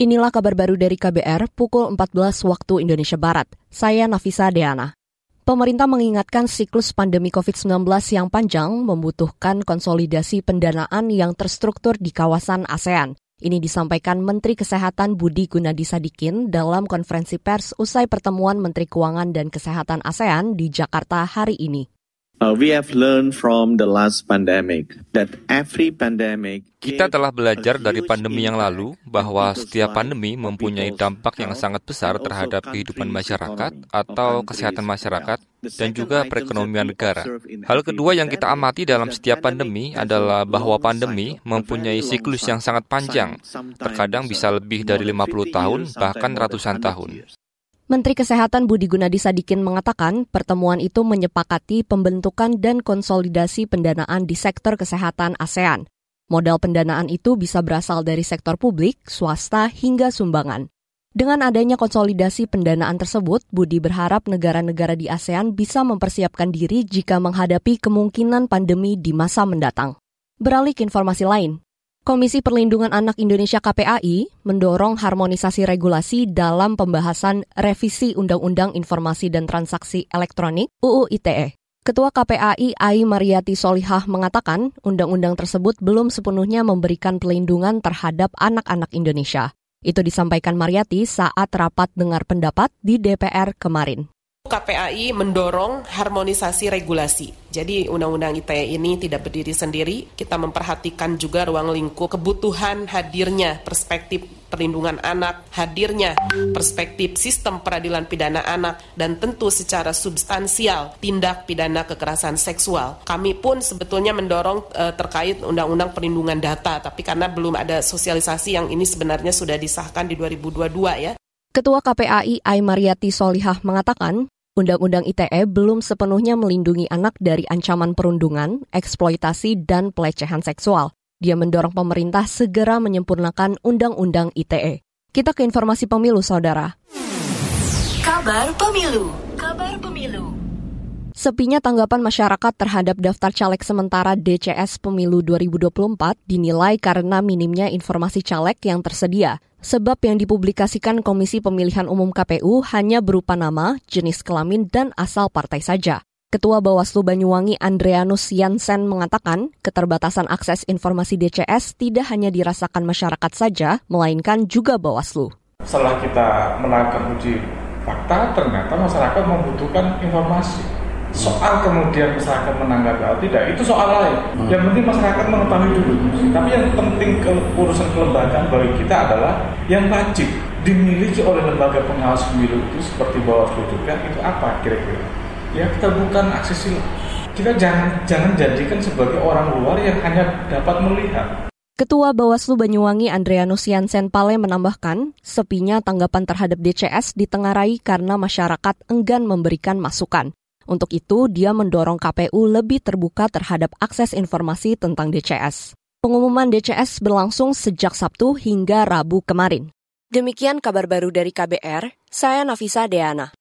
Inilah kabar baru dari KBR pukul 14 waktu Indonesia Barat. Saya Nafisa Deana. Pemerintah mengingatkan siklus pandemi COVID-19 yang panjang membutuhkan konsolidasi pendanaan yang terstruktur di kawasan ASEAN. Ini disampaikan Menteri Kesehatan Budi Gunadi Sadikin dalam konferensi pers usai pertemuan Menteri Keuangan dan Kesehatan ASEAN di Jakarta hari ini. We have learned from the last pandemic that every pandemic kita telah belajar dari pandemi yang lalu bahwa setiap pandemi mempunyai dampak yang sangat besar terhadap kehidupan masyarakat atau kesehatan masyarakat dan juga perekonomian negara. Hal kedua yang kita amati dalam setiap pandemi adalah bahwa pandemi mempunyai siklus yang sangat panjang, terkadang bisa lebih dari 50 tahun bahkan ratusan tahun. Menteri Kesehatan Budi Gunadi Sadikin mengatakan pertemuan itu menyepakati pembentukan dan konsolidasi pendanaan di sektor kesehatan ASEAN. Modal pendanaan itu bisa berasal dari sektor publik, swasta, hingga sumbangan. Dengan adanya konsolidasi pendanaan tersebut, Budi berharap negara-negara di ASEAN bisa mempersiapkan diri jika menghadapi kemungkinan pandemi di masa mendatang. Beralih ke informasi lain, Komisi Perlindungan Anak Indonesia KPAI mendorong harmonisasi regulasi dalam pembahasan revisi Undang-Undang Informasi dan Transaksi Elektronik UU ITE. Ketua KPAI Ai Mariati Solihah mengatakan undang-undang tersebut belum sepenuhnya memberikan pelindungan terhadap anak-anak Indonesia. Itu disampaikan Mariati saat rapat dengar pendapat di DPR kemarin. KPAI mendorong harmonisasi regulasi. Jadi Undang-Undang ITE ini tidak berdiri sendiri. Kita memperhatikan juga ruang lingkup kebutuhan hadirnya perspektif perlindungan anak, hadirnya perspektif sistem peradilan pidana anak, dan tentu secara substansial tindak pidana kekerasan seksual. Kami pun sebetulnya mendorong uh, terkait Undang-Undang Perlindungan Data, tapi karena belum ada sosialisasi yang ini sebenarnya sudah disahkan di 2022 ya. Ketua KPAI Ai Mariati Solihah mengatakan, Undang-Undang ITE belum sepenuhnya melindungi anak dari ancaman perundungan, eksploitasi, dan pelecehan seksual. Dia mendorong pemerintah segera menyempurnakan Undang-Undang ITE. Kita ke informasi pemilu, saudara. Kabar pemilu. Kabar pemilu. Sepinya tanggapan masyarakat terhadap daftar caleg sementara DCS Pemilu 2024 dinilai karena minimnya informasi caleg yang tersedia. Sebab yang dipublikasikan Komisi Pemilihan Umum KPU hanya berupa nama, jenis kelamin, dan asal partai saja. Ketua Bawaslu Banyuwangi Andreanus Yansen mengatakan keterbatasan akses informasi DCS tidak hanya dirasakan masyarakat saja, melainkan juga Bawaslu. Setelah kita melakukan uji fakta, ternyata masyarakat membutuhkan informasi soal kemudian masyarakat menanggapi atau tidak itu soal lain. Hmm. yang penting masyarakat mengetahui dulu. Tapi yang penting ke urusan kelembagaan bagi kita adalah yang wajib dimiliki oleh lembaga pengawas pemilu itu seperti Bawaslu juga itu apa kira-kira? Ya kita bukan aksesil kita jangan jangan jadikan sebagai orang luar yang hanya dapat melihat. Ketua Bawaslu Banyuwangi Andreanus Yansen Pale menambahkan, sepinya tanggapan terhadap DCS ditengarai karena masyarakat enggan memberikan masukan. Untuk itu, dia mendorong KPU lebih terbuka terhadap akses informasi tentang DCS. Pengumuman DCS berlangsung sejak Sabtu hingga Rabu kemarin. Demikian kabar baru dari KBR, saya Nafisa Deana.